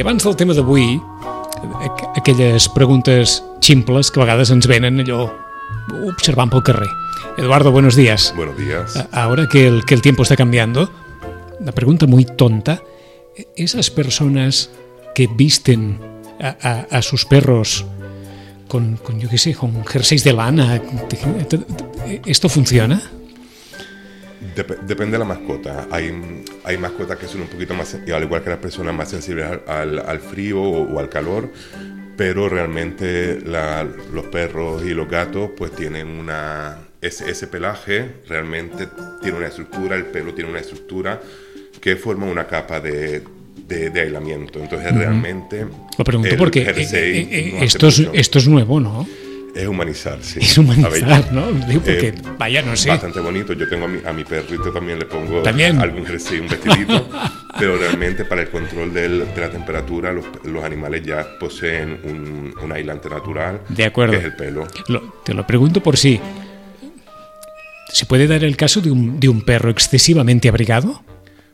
I abans del tema d'avui, aqu- aquelles preguntes ximples que a vegades ens venen allò observant pel carrer. Eduardo, buenos días. Buenos días. Ahora que el, que el tiempo está cambiando, una pregunta muy tonta. Esas personas que visten a, a- a sus perros con, con, yo qué sé, con jerseys de lana, ¿esto funciona? Dep- depende de la mascota. Hay, hay mascotas que son un poquito más, al igual que las personas, más sensibles al, al- al frío o, o al calor, pero realmente la- los perros y los gatos pues tienen una... Ese, ese pelaje realmente tiene una estructura, el pelo tiene una estructura que forma una capa de, de- de aislamiento. Entonces realmente... Lo pregunto porque eh, eh, no hace esto, es, esto es nuevo, ¿no? Es humanizar, sí. Es humanizar, ¿no? Digo, porque, eh, vaya, no sé. Bastante bonito. Yo tengo a mi, a mi perrito también le pongo ¿También? algún jersey, un vestidito. pero realmente para el control del- de la temperatura, los, los animales ya poseen un, un aislante natural. De acuerdo. Que es el pelo. Lo- te lo pregunto por si. ¿Se puede dar el caso de un, de un perro excesivamente abrigado?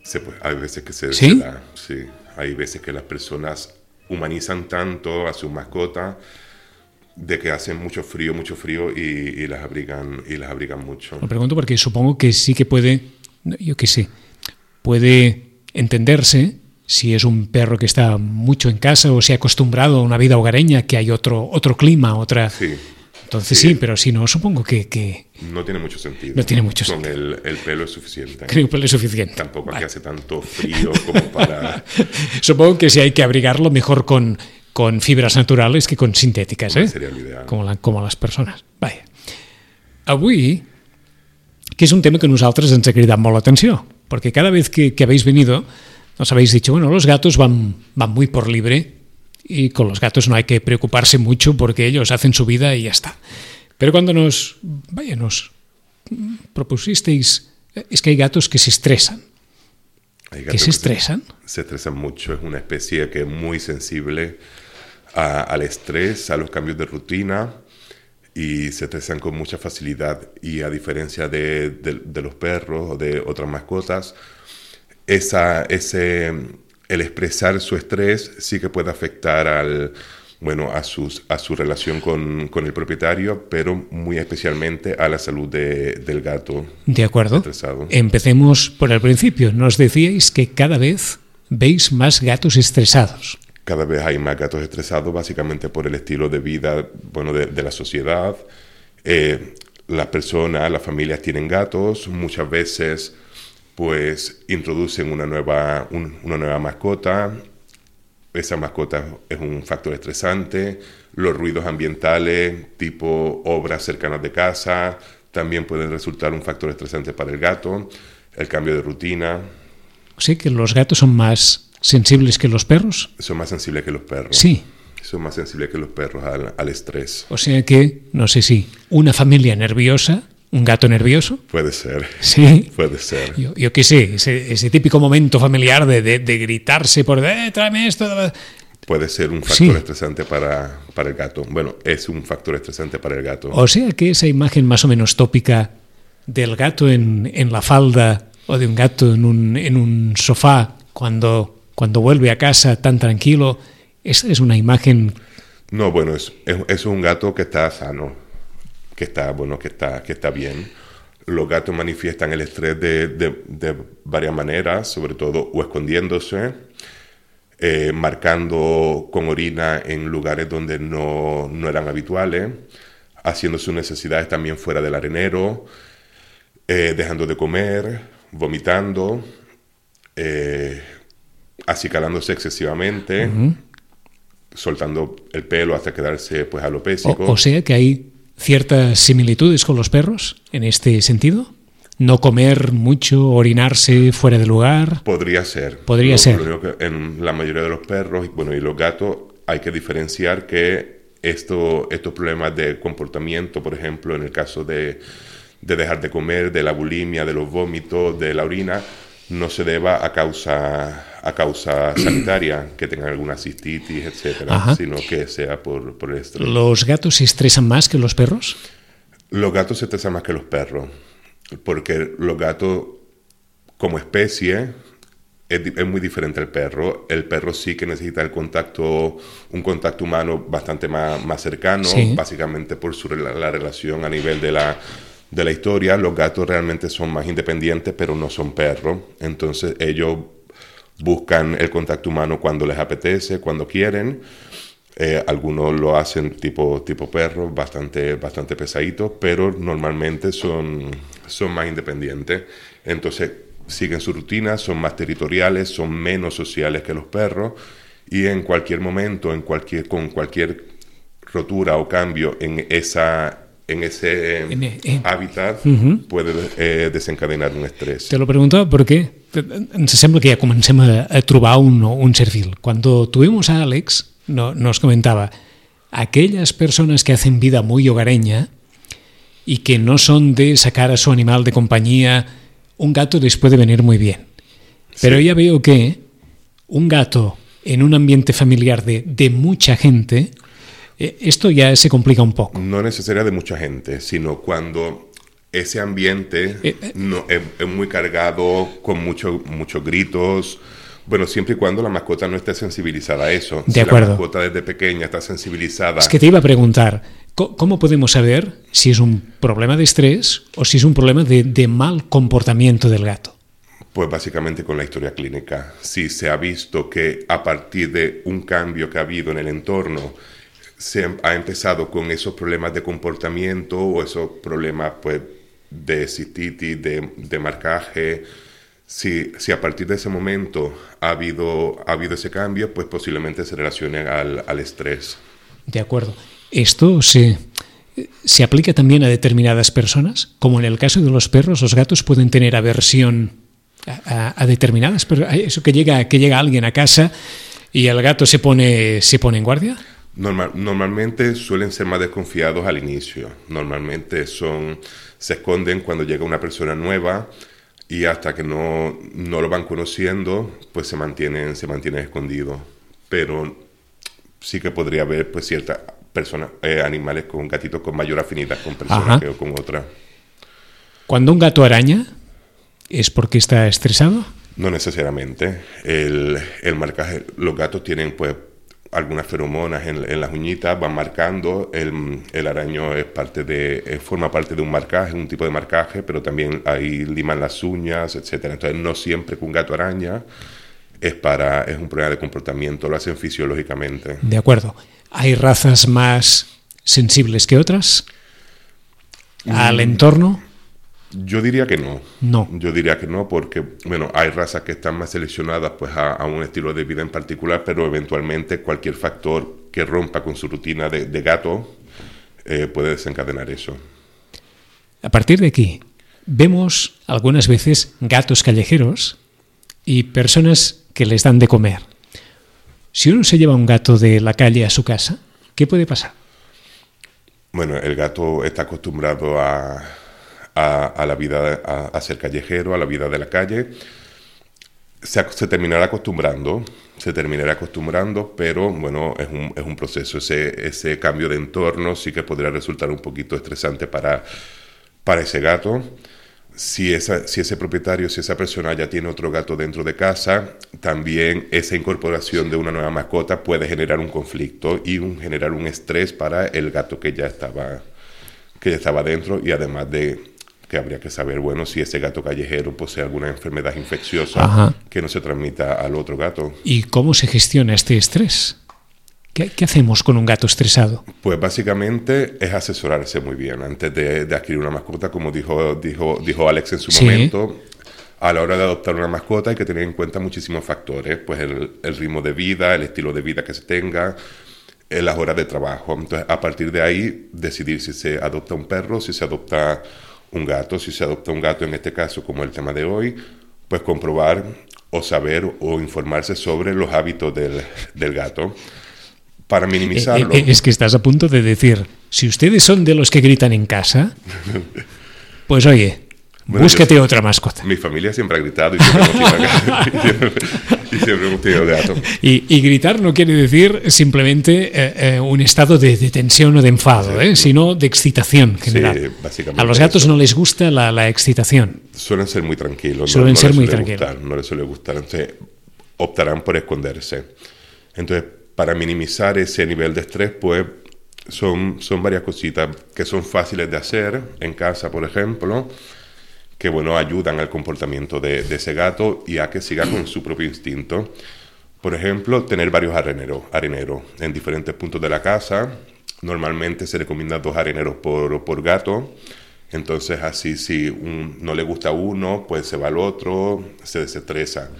Se puede- hay veces que se, ¿Sí? se da, sí. Hay veces que las personas humanizan tanto a su mascota de que hacen mucho frío, mucho frío y, y las abrigan y las abrigan mucho. Lo pregunto porque supongo que sí que puede, yo qué sé, puede entenderse si es un perro que está mucho en casa o se ha acostumbrado a una vida hogareña, que hay otro, otro clima, otra... Sí. Entonces sí. sí, pero si no, supongo que, que No tiene mucho sentido. No tiene mucho Con el, el pelo es suficiente. creo que es suficiente. Tampoco Vale. hace tanto frío como para... Supongo que si hay que abrigarlo mejor con, con fibras naturales que con sintéticas, ¿eh? Sería lo ideal. com, la, com a les persones. Vaja. Avui, que és un tema que a nosaltres ens ha cridat molt l'atenció, perquè cada vez que, que habéis venido, nos habéis dicho, bueno, los gatos van, van muy por libre y con los gatos no hay que preocuparse mucho porque ellos hacen su vida y ya está. Pero cuando nos, vaya, nos propusisteis, es que hay gatos que se estresan. Hay ¿Que gatos se estresan? Se estresan mucho. Es una especie que es muy sensible a- al estrés, a los cambios de rutina y se estresan con mucha facilidad. Y a diferencia de, de- de los perros o de otras mascotas, esa, ese, el expresar su estrés sí que puede afectar al, bueno, a, sus, a su relación con, con el propietario, pero muy especialmente a la salud de- del gato. De acuerdo. Estresado. Empecemos por el principio. Nos decíais que cada vez veis más gatos estresados. Cada vez hay más gatos estresados, básicamente por el estilo de vida bueno, de, la sociedad. Eh, las personas, las familias tienen gatos, muchas veces pues introducen una nueva, un- una nueva mascota. Esa mascota es un factor estresante. Los ruidos ambientales, tipo obras cercanas de casa, también pueden resultar un factor estresante para el gato. El cambio de rutina, sea que los gatos son más sensibles que los perros. son más sensibles que los perros. Sí. Son más sensibles que los perros al, al estrés. O sea que, no sé si, una familia nerviosa, un gato nervioso. Puede ser. Sí. Puede ser. Yo, yo qué sé, ese, ese típico momento familiar de, de- de gritarse por, eh, tráeme esto. Puede ser un factor Sí. estresante para, para el gato. Bueno, es un factor estresante para el gato. O sea que esa imagen más o menos tópica del gato en, en la falda o de un gato en un, en un sofá cuando, cuando vuelve a casa tan tranquilo, es una imagen No, bueno, es, un gato que está sano, que está, bueno, que está, que está bien. Los gatos manifiestan el estrés de, de- varias maneras, sobre todo o escondiéndose, eh, marcando con orina en lugares donde no, no eran habituales, haciendo sus necesidades también fuera del arenero, eh, dejando de comer, vomitando, eh, acicalándose excesivamente, soltando el pelo hasta quedarse pues O, alopésico. o sea que hay ciertas similitudes con los perros en este sentido. No comer mucho, orinarse fuera de lugar. Podría ser. Podría Lo- ser. lo que en la mayoría de los perros y, bueno, y los gatos hay que diferenciar que esto, estos problemas de comportamiento, por ejemplo, en el caso de, de dejar de comer, de la bulimia, de los vómitos, de la orina, no se deba a causa, a causa sanitaria, que tengan alguna cistitis, etcétera, Ajá. sino que sea por, por el estrés. ¿Los gatos se estresan más que los perros? Los gatos se estresan más que los perros, porque los gatos, como especie, es, muy diferente al perro. El perro sí que necesita el contacto, un contacto humano bastante más, más cercano, Sí. básicamente por su, rela- la relación a nivel de la, de la historia. Los gatos realmente son más independientes, pero no son perros. Entonces ellos buscan el contacto humano cuando les apetece, cuando quieren. Eh, algunos lo hacen tipo, tipo perro, bastante, bastante pesaditos, pero normalmente son, son más independientes. Entonces siguen su rutina, son más territoriales, son menos sociales que los perros y en cualquier momento, en cualquier, con cualquier rotura o cambio en, esa, en ese En e- eh. hábitat puede eh, desencadenar un estrés. Te lo preguntaba perquè ens sembla que ja comencem a, a trobar un, un servil. Cuando tuvimos a Alex, no, nos comentaba, aquellas personas que hacen vida muy hogareña y que no son de sacar a su animal de compañía, un gato les puede venir muy bien. Pero Sí. ya veo que un gato en un ambiente familiar de, de mucha gente, eh, esto ya se complica un poco. No necesaria de mucha gente, sino cuando ese ambiente Eh, eh. no, es, es muy cargado, con mucho- muchos gritos. Bueno, siempre y cuando la mascota no esté sensibilizada a eso. De si acuerdo. la mascota desde pequeña está sensibilizada, Es que te iba a preguntar, ¿cómo podemos saber si es un problema de estrés o si es un problema de, de mal comportamiento del gato? pues básicamente con la historia clínica. Si se ha visto que a partir de un cambio que ha habido en el entorno, se ha empezado con esos problemas de comportamiento o esos problemas pues, de cistitis, de, de marcaje, si, si a partir de ese momento ha habido, ha habido ese cambio, pues posiblemente se relacione al, al estrés. De acuerdo. ¿Esto se, se aplica también a determinadas personas? Como en el caso de los perros, los gatos pueden tener aversión a, determinadas personas. Eso que llega, que llega alguien a casa y el gato se pone, se pone en guardia. Normal- normalmente suelen ser más desconfiados al inicio. Normalmente son, se esconden cuando llega una persona nueva y hasta que no, no lo van conociendo, pues se mantienen, se mantienen escondidos. Pero sí que podría haber pues ciertas personas, eh, animales con gatitos con mayor afinidad con personas que con otras. Cuando un gato araña, ¿es porque está estresado? No necesariamente. El, el marcaje, los gatos tienen pues algunas feromonas en, en las uñitas, van marcando. El, el araño es parte de, eh, forma parte de un marcaje, un tipo de marcaje, pero también ahí liman las uñas, etcétera. Entonces no siempre que un gato araña es para es un problema de comportamiento, lo hacen fisiológicamente. De acuerdo. ¿Hay razas más sensibles que otras? ¿Al entorno? Yo diría que no. No. Yo diría que no, porque, bueno, hay razas que están más seleccionadas pues, a, a un estilo de vida en particular, pero eventualmente cualquier factor que rompa con su rutina de, de gato eh, puede desencadenar eso. A partir de aquí, vemos algunas veces gatos callejeros y personas que les dan de comer. Si uno se lleva un gato de la calle a su casa, ¿qué puede pasar? Bueno, el gato está acostumbrado a, a, la vida, a, a ser callejero, a la vida de la calle. Se terminará acostumbrando, se terminará acostumbrando, pero bueno, es un, es un proceso. Ese, ese cambio de entorno sí que podría resultar un poquito estresante para, para ese gato. Si, esa, si ese propietario, si esa persona ya tiene otro gato dentro de casa, también esa incorporación de una nueva mascota puede generar un conflicto y un, generar un estrés para el gato que ya estaba que ya estaba dentro y además de que habría que saber, bueno, si ese gato callejero posee alguna enfermedad infecciosa Ajá. que no se transmita al otro gato. ¿Y cómo se gestiona este estrés? ¿Qué, qué hacemos con un gato estresado? Pues básicamente es asesorarse muy bien antes de, de adquirir una mascota, como dijo, dijo, dijo Alex en su Sí. momento. A la hora de adoptar una mascota hay que tener en cuenta muchísimos factores, pues el, el ritmo de vida, el estilo de vida que se tenga, eh, las horas de trabajo. Entonces, a partir de ahí, decidir si se adopta un perro, si se adopta un gato, si se adopta un gato en este caso, como el tema de hoy, pues comprobar o saber o informarse sobre los hábitos del, del gato para minimizarlo. Eh, eh, es que estás a punto de decir, si ustedes son de los que gritan en casa, pues oye, Bueno, búscate yo- otra mascota. Mi familia siempre ha gritado y siempre y siempre- Sí, hemos tenido. Y, y gritar no quiere decir simplemente eh, eh, un estado de, de tensión o de enfado, ¿eh? sino de excitación general. Sí, básicamente A los gatos eso. no les gusta la, la excitación. Suelen ser muy tranquilos. Suelen no, ser les muy tranquilos. gustar, no les suele gustar. Entonces, optarán por esconderse. Entonces, para minimizar ese nivel de estrés, pues son, son varias cositas que son fáciles de hacer en casa, por ejemplo, que bueno, ayudan al comportamiento de, de ese gato y a que siga con su propio instinto. Por ejemplo, tener varios areneros, areneros en diferentes puntos de la casa. Normalmente se recomienda dos areneros por, por gato. Entonces así si no le gusta uno, pues se va al otro, se desestresa.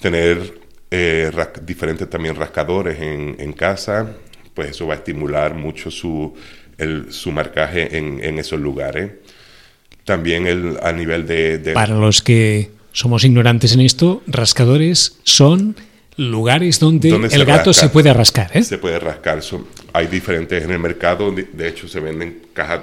Tener eh, diferentes también rascadores en, en casa, pues eso va a estimular mucho su, el- su marcaje en, en esos lugares. También el, a nivel de... de- Para los que somos ignorantes en esto, rascadores son lugares donde, Donde se el gato rasca. se puede rascar. ¿eh? Se puede rascar. Son- hay diferentes en el mercado. De, hecho, se venden cajas,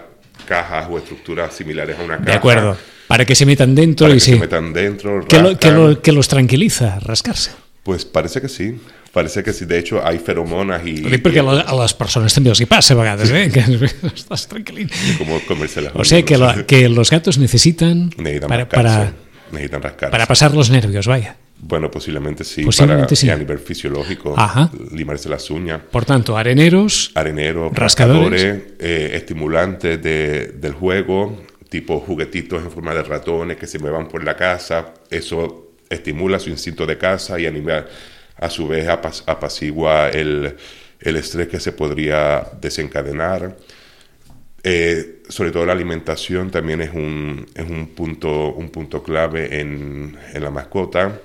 cajas o estructuras similares a una caja. De acuerdo. Para que se metan dentro Para y que sí. se metan dentro. Que, lo- que lo- que los tranquiliza rascarse. Pues parece que sí. Parece que sí. De hecho, hay feromonas y, Ho dic perquè a la- a les persones també els hi passa a vegades, eh? que estàs tranquil. como comerse las O sea que, lo- que los gatos necesitan necesitan para, para, necesitan rascarse. para pasar los nervios, vaya. Bueno, posiblemente sí. Posiblemente para, sí. A nivel fisiológico. Ajá. Limarse las uñas. Por tanto, areneros, areneros, Rascadores. rascadores, eh, estimulantes de- del juego, tipo juguetitos en forma de ratones que se muevan por la casa. Eso estimula su instinto de casa y anima, a su vez apacigua el, el estrés que se podría desencadenar. Eh, sobre todo la alimentación también es un, es un, punto, un punto clave en, en la mascota.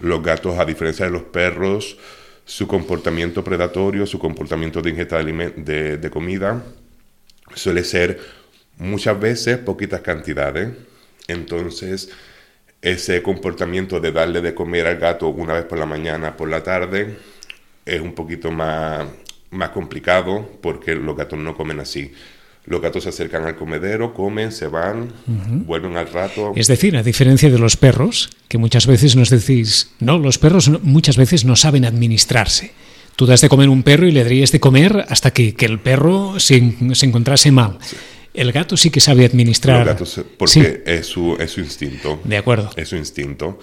Los gatos, a diferencia de los perros, su comportamiento predatorio, su comportamiento de ingesta de, de, de comida, suele ser muchas veces poquitas cantidades. Entonces, ese comportamiento de darle de comer al gato una vez por la mañana, por la tarde, es un poquito más, más complicado porque los gatos no comen así. Los gatos se acercan al comedero, comen, se van, vuelven al rato. es decir, a diferencia de los perros, que muchas veces nos decís, no, los perros no- muchas veces no saben administrarse. Tú das de comer un perro y le darías de comer hasta que, que el perro se, se encontrase mal. El gato sí que sabe administrar. Los gatos, se- porque Sí, es, su, es su instinto. de acuerdo. Es su instinto.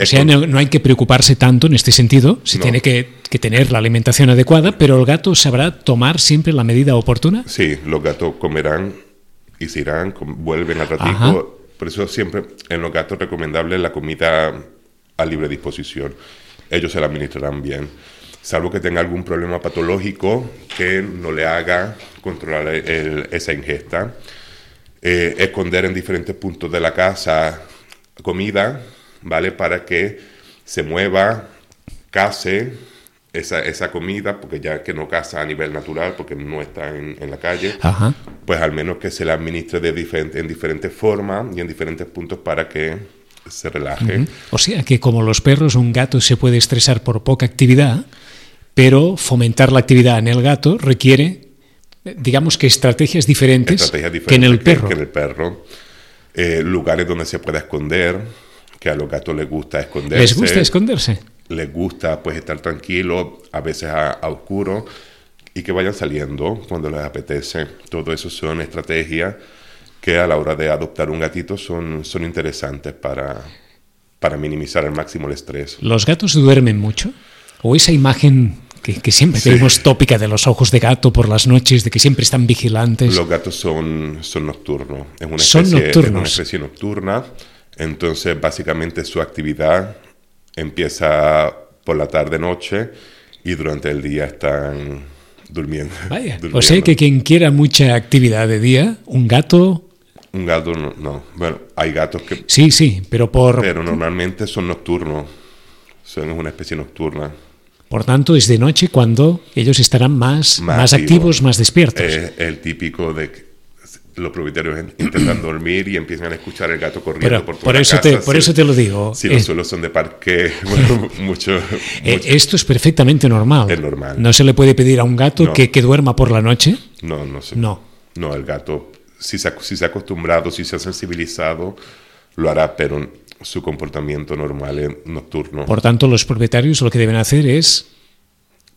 O sea, no, no hay que preocuparse tanto en este sentido, se No. tiene que, que tener la alimentación adecuada, pero el gato sabrá tomar siempre la medida oportuna. Sí, los gatos comerán y se irán, vuelven al ratico. Ajá. Por eso siempre en los gatos recomendable la comida a libre disposición. Ellos se la administrarán bien. Salvo que tenga algún problema patológico que no le haga controlar el- esa ingesta. Eh, esconder en diferentes puntos de la casa comida, ¿vale? Para que se mueva, case esa, esa comida, porque ya que no caza a nivel natural, porque no está en, en la calle, Ajá. pues al menos que se la administre de diferente, en diferentes formas y en diferentes puntos para que se relaje. O sea que como los perros, un gato se puede estresar por poca actividad, pero fomentar la actividad en el gato requiere, digamos que estrategias diferentes, Estrategias que en el diferentes perro. que en el perro. Eh, lugares donde se pueda esconder, que a los gatos les gusta esconderse. ¿Les gusta esconderse? les gusta pues estar tranquilo, a veces a, a oscuro, y que vayan saliendo cuando les apetece. Todo eso son estrategias que a la hora de adoptar un gatito son, son interesantes para, para minimizar al máximo el estrés. ¿Los gatos duermen mucho? ¿O esa imagen que, que siempre Sí. tenemos tópica de los ojos de gato por las noches, de que siempre están vigilantes? Los gatos son, son nocturnos. Es una, Son especie, es nocturnos. una especie nocturna. Entonces, básicamente su actividad empieza por la tarde-noche y durante el día están durmiendo. Vaya, o durmiendo. sea que quien quiera mucha actividad de día, un gato, Un gato no, no. Bueno, hay gatos que... sí, sí, pero por, Pero normalmente son nocturnos. Son una especie nocturna. Por tanto es de noche cuando ellos estarán más, Más más, activos. más despiertos. Es el típico de que los propietarios en- intentan dormir y empiezan a escuchar el gato corriendo Pero por toda por la eso, casa. te, por Si- eso te lo digo. Si Eh, los suelos son de parque, bueno, mucho... eh, mucho- esto es perfectamente normal. Es normal. No se le puede pedir a un gato No. que, que duerma por la noche. no, no sé. No. No, el gato, si se, si se ha acostumbrado, si se ha sensibilizado, lo hará, pero su comportamiento normal nocturno. Por tanto, los propietarios lo que deben hacer es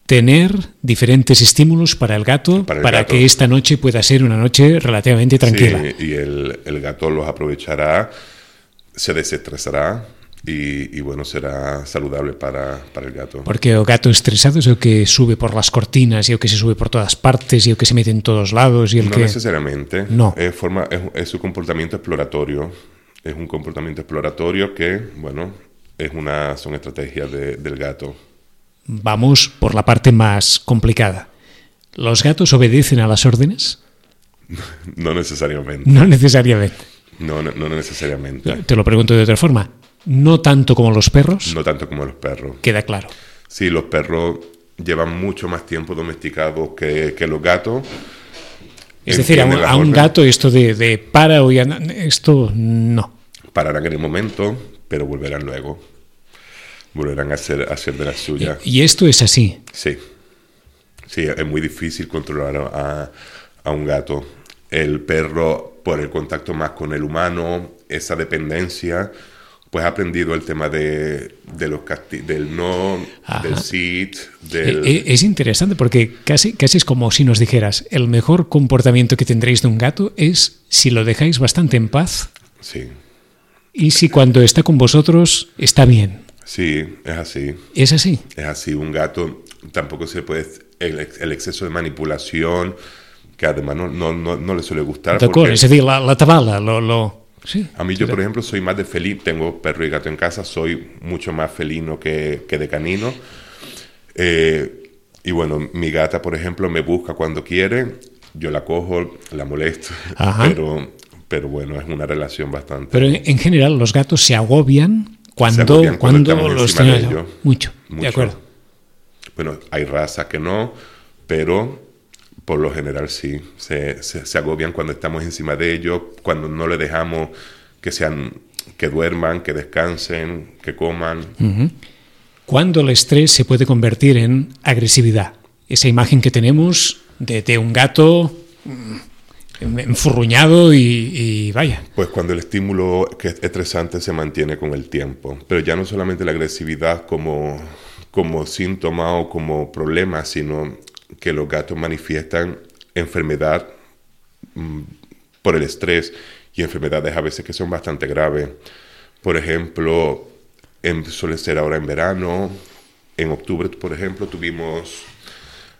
tener diferentes estímulos para el gato Para para, el gato. que esta noche pueda ser una noche relativamente tranquila. Sí, y el, el gato los aprovechará, se desestresará y, y, bueno, será saludable para, para el gato. Porque o gato estresado es el que sube por las cortinas y el que se sube por todas partes y el que se mete en todos lados y el No que... necesariamente. No. Es, forma, es, es su comportamiento exploratorio. Es un comportamiento exploratorio que, bueno, es una, son estrategias de- del gato. Vamos por la parte más complicada. ¿Los gatos obedecen a las órdenes? No necesariamente. No necesariamente. No, no, no necesariamente. Te lo pregunto de otra forma. No tanto como los perros, No tanto como los perros. queda claro. Sí, los perros llevan mucho más tiempo domesticados que, que los gatos. Es decir, a un, a gato esto de, de para o ya... Esto no. Pararán en el momento, pero volverán luego. Volverán a hacer, a hacer de las suyas. Y esto es así. Sí. Sí, es muy difícil controlar a, a un gato. El perro, por el contacto más con el humano, esa dependencia, pues ha aprendido el tema de, de los del no, Ajá. del sit, del... eh, Es interesante porque casi, casi es como si nos dijeras, el mejor comportamiento que tendréis de un gato es si lo dejáis bastante en paz Sí, y si cuando está con vosotros está bien. sí, es así. Es así. Es así, un gato tampoco se puede... El, ex- el exceso de manipulación, que además no, no, no, no le suele gustar. D'acord, porque- és a dir, la, la tabala, lo, lo... Sí. A mí yo, por ejemplo, soy más de felino, tengo perro y gato en casa, soy mucho más felino que, que de canino. Eh, y bueno, mi gata, por ejemplo, me busca cuando quiere, yo la cojo, la molesto, Ajá. pero, pero bueno, es una relación bastante... Pero en, en general los gatos se agobian cuando, agobian cuando cuando, los tenemos- ellos. Mucho, de Mucho. acuerdo. Bueno, hay razas que no, pero por lo general sí, se, se, se agobian cuando estamos encima de ellos, cuando no le dejamos que sean que duerman, que descansen, que coman. Cuando el estrés se puede convertir en agresividad. Esa imagen que tenemos de, de un gato mm, enfurruñado y, y vaya. Pues cuando el estímulo que es estresante se mantiene con el tiempo, pero ya no solamente la agresividad como, como síntoma o como problema, sino que los gatos manifiestan enfermedad mm, por el estrés y enfermedades a veces que son bastante graves. Por ejemplo, en, suele ser ahora en verano, en octubre, por ejemplo, tuvimos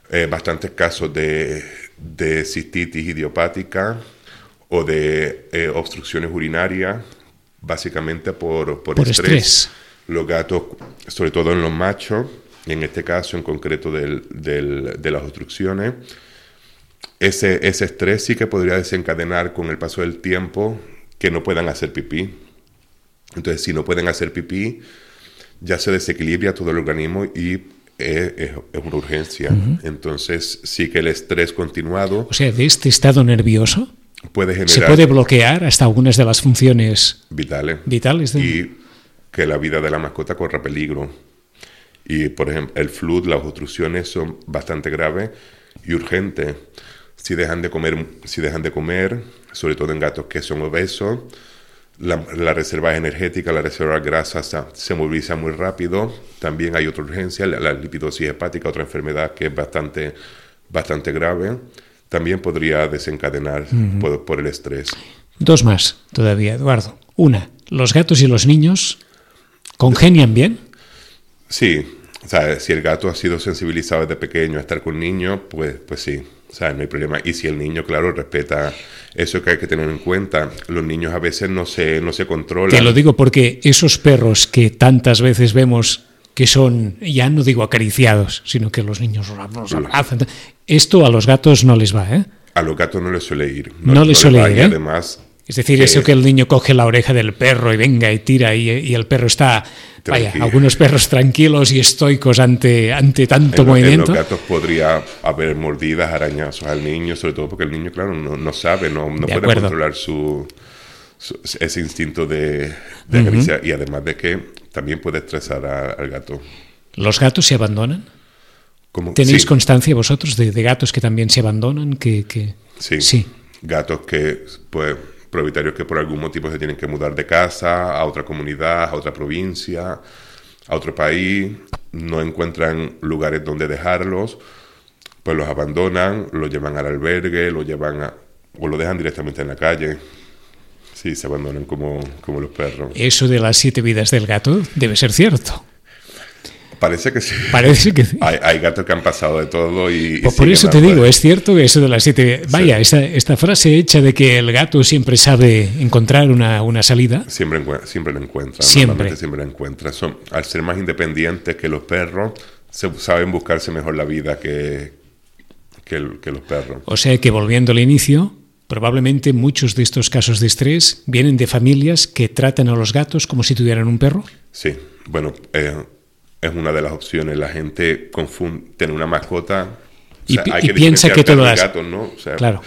eh, bastantes casos de, de cistitis idiopática o de eh, obstrucciones urinarias, básicamente por, por, Por estrés. estrés. Los gatos, sobre todo en los machos, en este caso en concreto del- del- de las obstrucciones, ese, ese estrés sí que podría desencadenar con el paso del tiempo que no puedan hacer pipí. Entonces, si no pueden hacer pipí, ya se desequilibra todo el organismo y es, es- una urgencia. Entonces, sí que el estrés continuado O sea, de este estado nervioso puede generar se puede bloquear hasta algunas de las funciones vitales vitales. De... y que la vida de la mascota corra peligro. Y, por ejemplo, el fluid, las obstrucciones son bastante graves y urgentes. Si dejan de comer, si dejan de comer, sobre todo en gatos que son obesos, la, la reserva energética, la reserva grasa se, se moviliza muy rápido. También hay otra urgencia, la, la lipidosis hepática, otra enfermedad que es bastante, bastante grave. También podría desencadenar por, por el estrés. Dos más todavía, Eduardo. Una, los gatos y los niños congenian bien. Sí, o sea, si el gato ha sido sensibilizado desde pequeño a estar con niños, pues, pues sí, o sea, no hay problema. Y si el niño, claro, respeta eso que hay que tener en cuenta, los niños a veces no se, no se controlan. Te lo digo porque esos perros que tantas veces vemos que son, ya no digo acariciados, sino que los niños los abrazan. Esto a los gatos no les va, ¿eh? A los gatos no les suele ir. No les suele ir, ¿eh? además... Es decir, eso que el niño coge la oreja del perro y venga y tira y, y el perro está, vaya, algunos perros tranquilos y estoicos ante, ante tanto en, lo- en movimiento. los gatos podría haber mordidas, arañazos al niño, sobre todo porque el niño, claro, no, no sabe, no, no De puede acuerdo. controlar su, su- ese instinto de, de y además de que también puede estresar a- al gato. ¿Los gatos se abandonan? Como- ¿Tenéis sí. constancia vosotros de, de gatos que también se abandonan? Que, que... Sí. Sí. Gatos que, pues, propietarios que por algún motivo se tienen que mudar de casa a otra comunidad, a otra provincia, a otro país, no encuentran lugares donde dejarlos, pues los abandonan, los llevan al albergue, lo llevan a, o lo dejan directamente en la calle. Sí, se abandonan como, como los perros. Eso de las siete vidas del gato debe ser cierto. Parece que sí. Parece que sí. Hay, hay gatos que han pasado de todo y... y Pues por eso te digo, es cierto que eso de las siete... Vaya, esta, esta frase hecha de que el gato siempre sabe encontrar una, una salida, Siempre, siempre lo encuentran. Siempre. Siempre lo encuentran. Son, al ser más independientes que los perros, se, saben buscarse mejor la vida que, que, el- que los perros. o sea que volviendo al inicio, probablemente muchos de estos casos de estrés vienen de familias que tratan a los gatos como si tuvieran un perro. Sí, bueno, eh, es una de las opciones. La gente confunde tener una mascota. o Y sea, pi- hay y que piensa que todo las- gato, ¿no? O sea, Claro.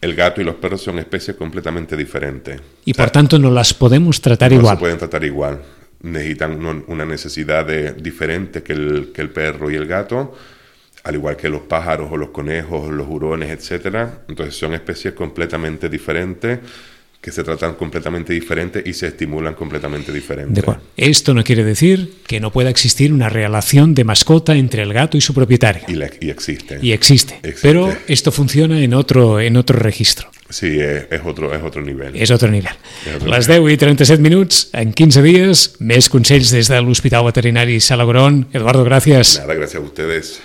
El gato y los perros son especies completamente diferentes. Y O sea, por tanto no las podemos tratar no igual. se pueden tratar igual. Necesitan una necesidad de- diferente que el, que el perro y el gato, al igual que los pájaros o los conejos, los hurones, etcétera. Entonces son especies completamente diferentes que se tratan completamente diferentes y se estimulan completamente diferentes. De acuerdo. Esto no quiere decir que no pueda existir una relación de mascota entre el gato y su propietario. Y, la- y existen. Y existe. Existe. Pero esto funciona en otro, en otro registro. Sí, es, es otro, es otro nivel. És otro nivell. És otro Les 10 i 37 minuts, en 15 dies, més consells des de l'Hospital Veterinari Salagron. Eduardo, gràcies. Nada, gracias a ustedes.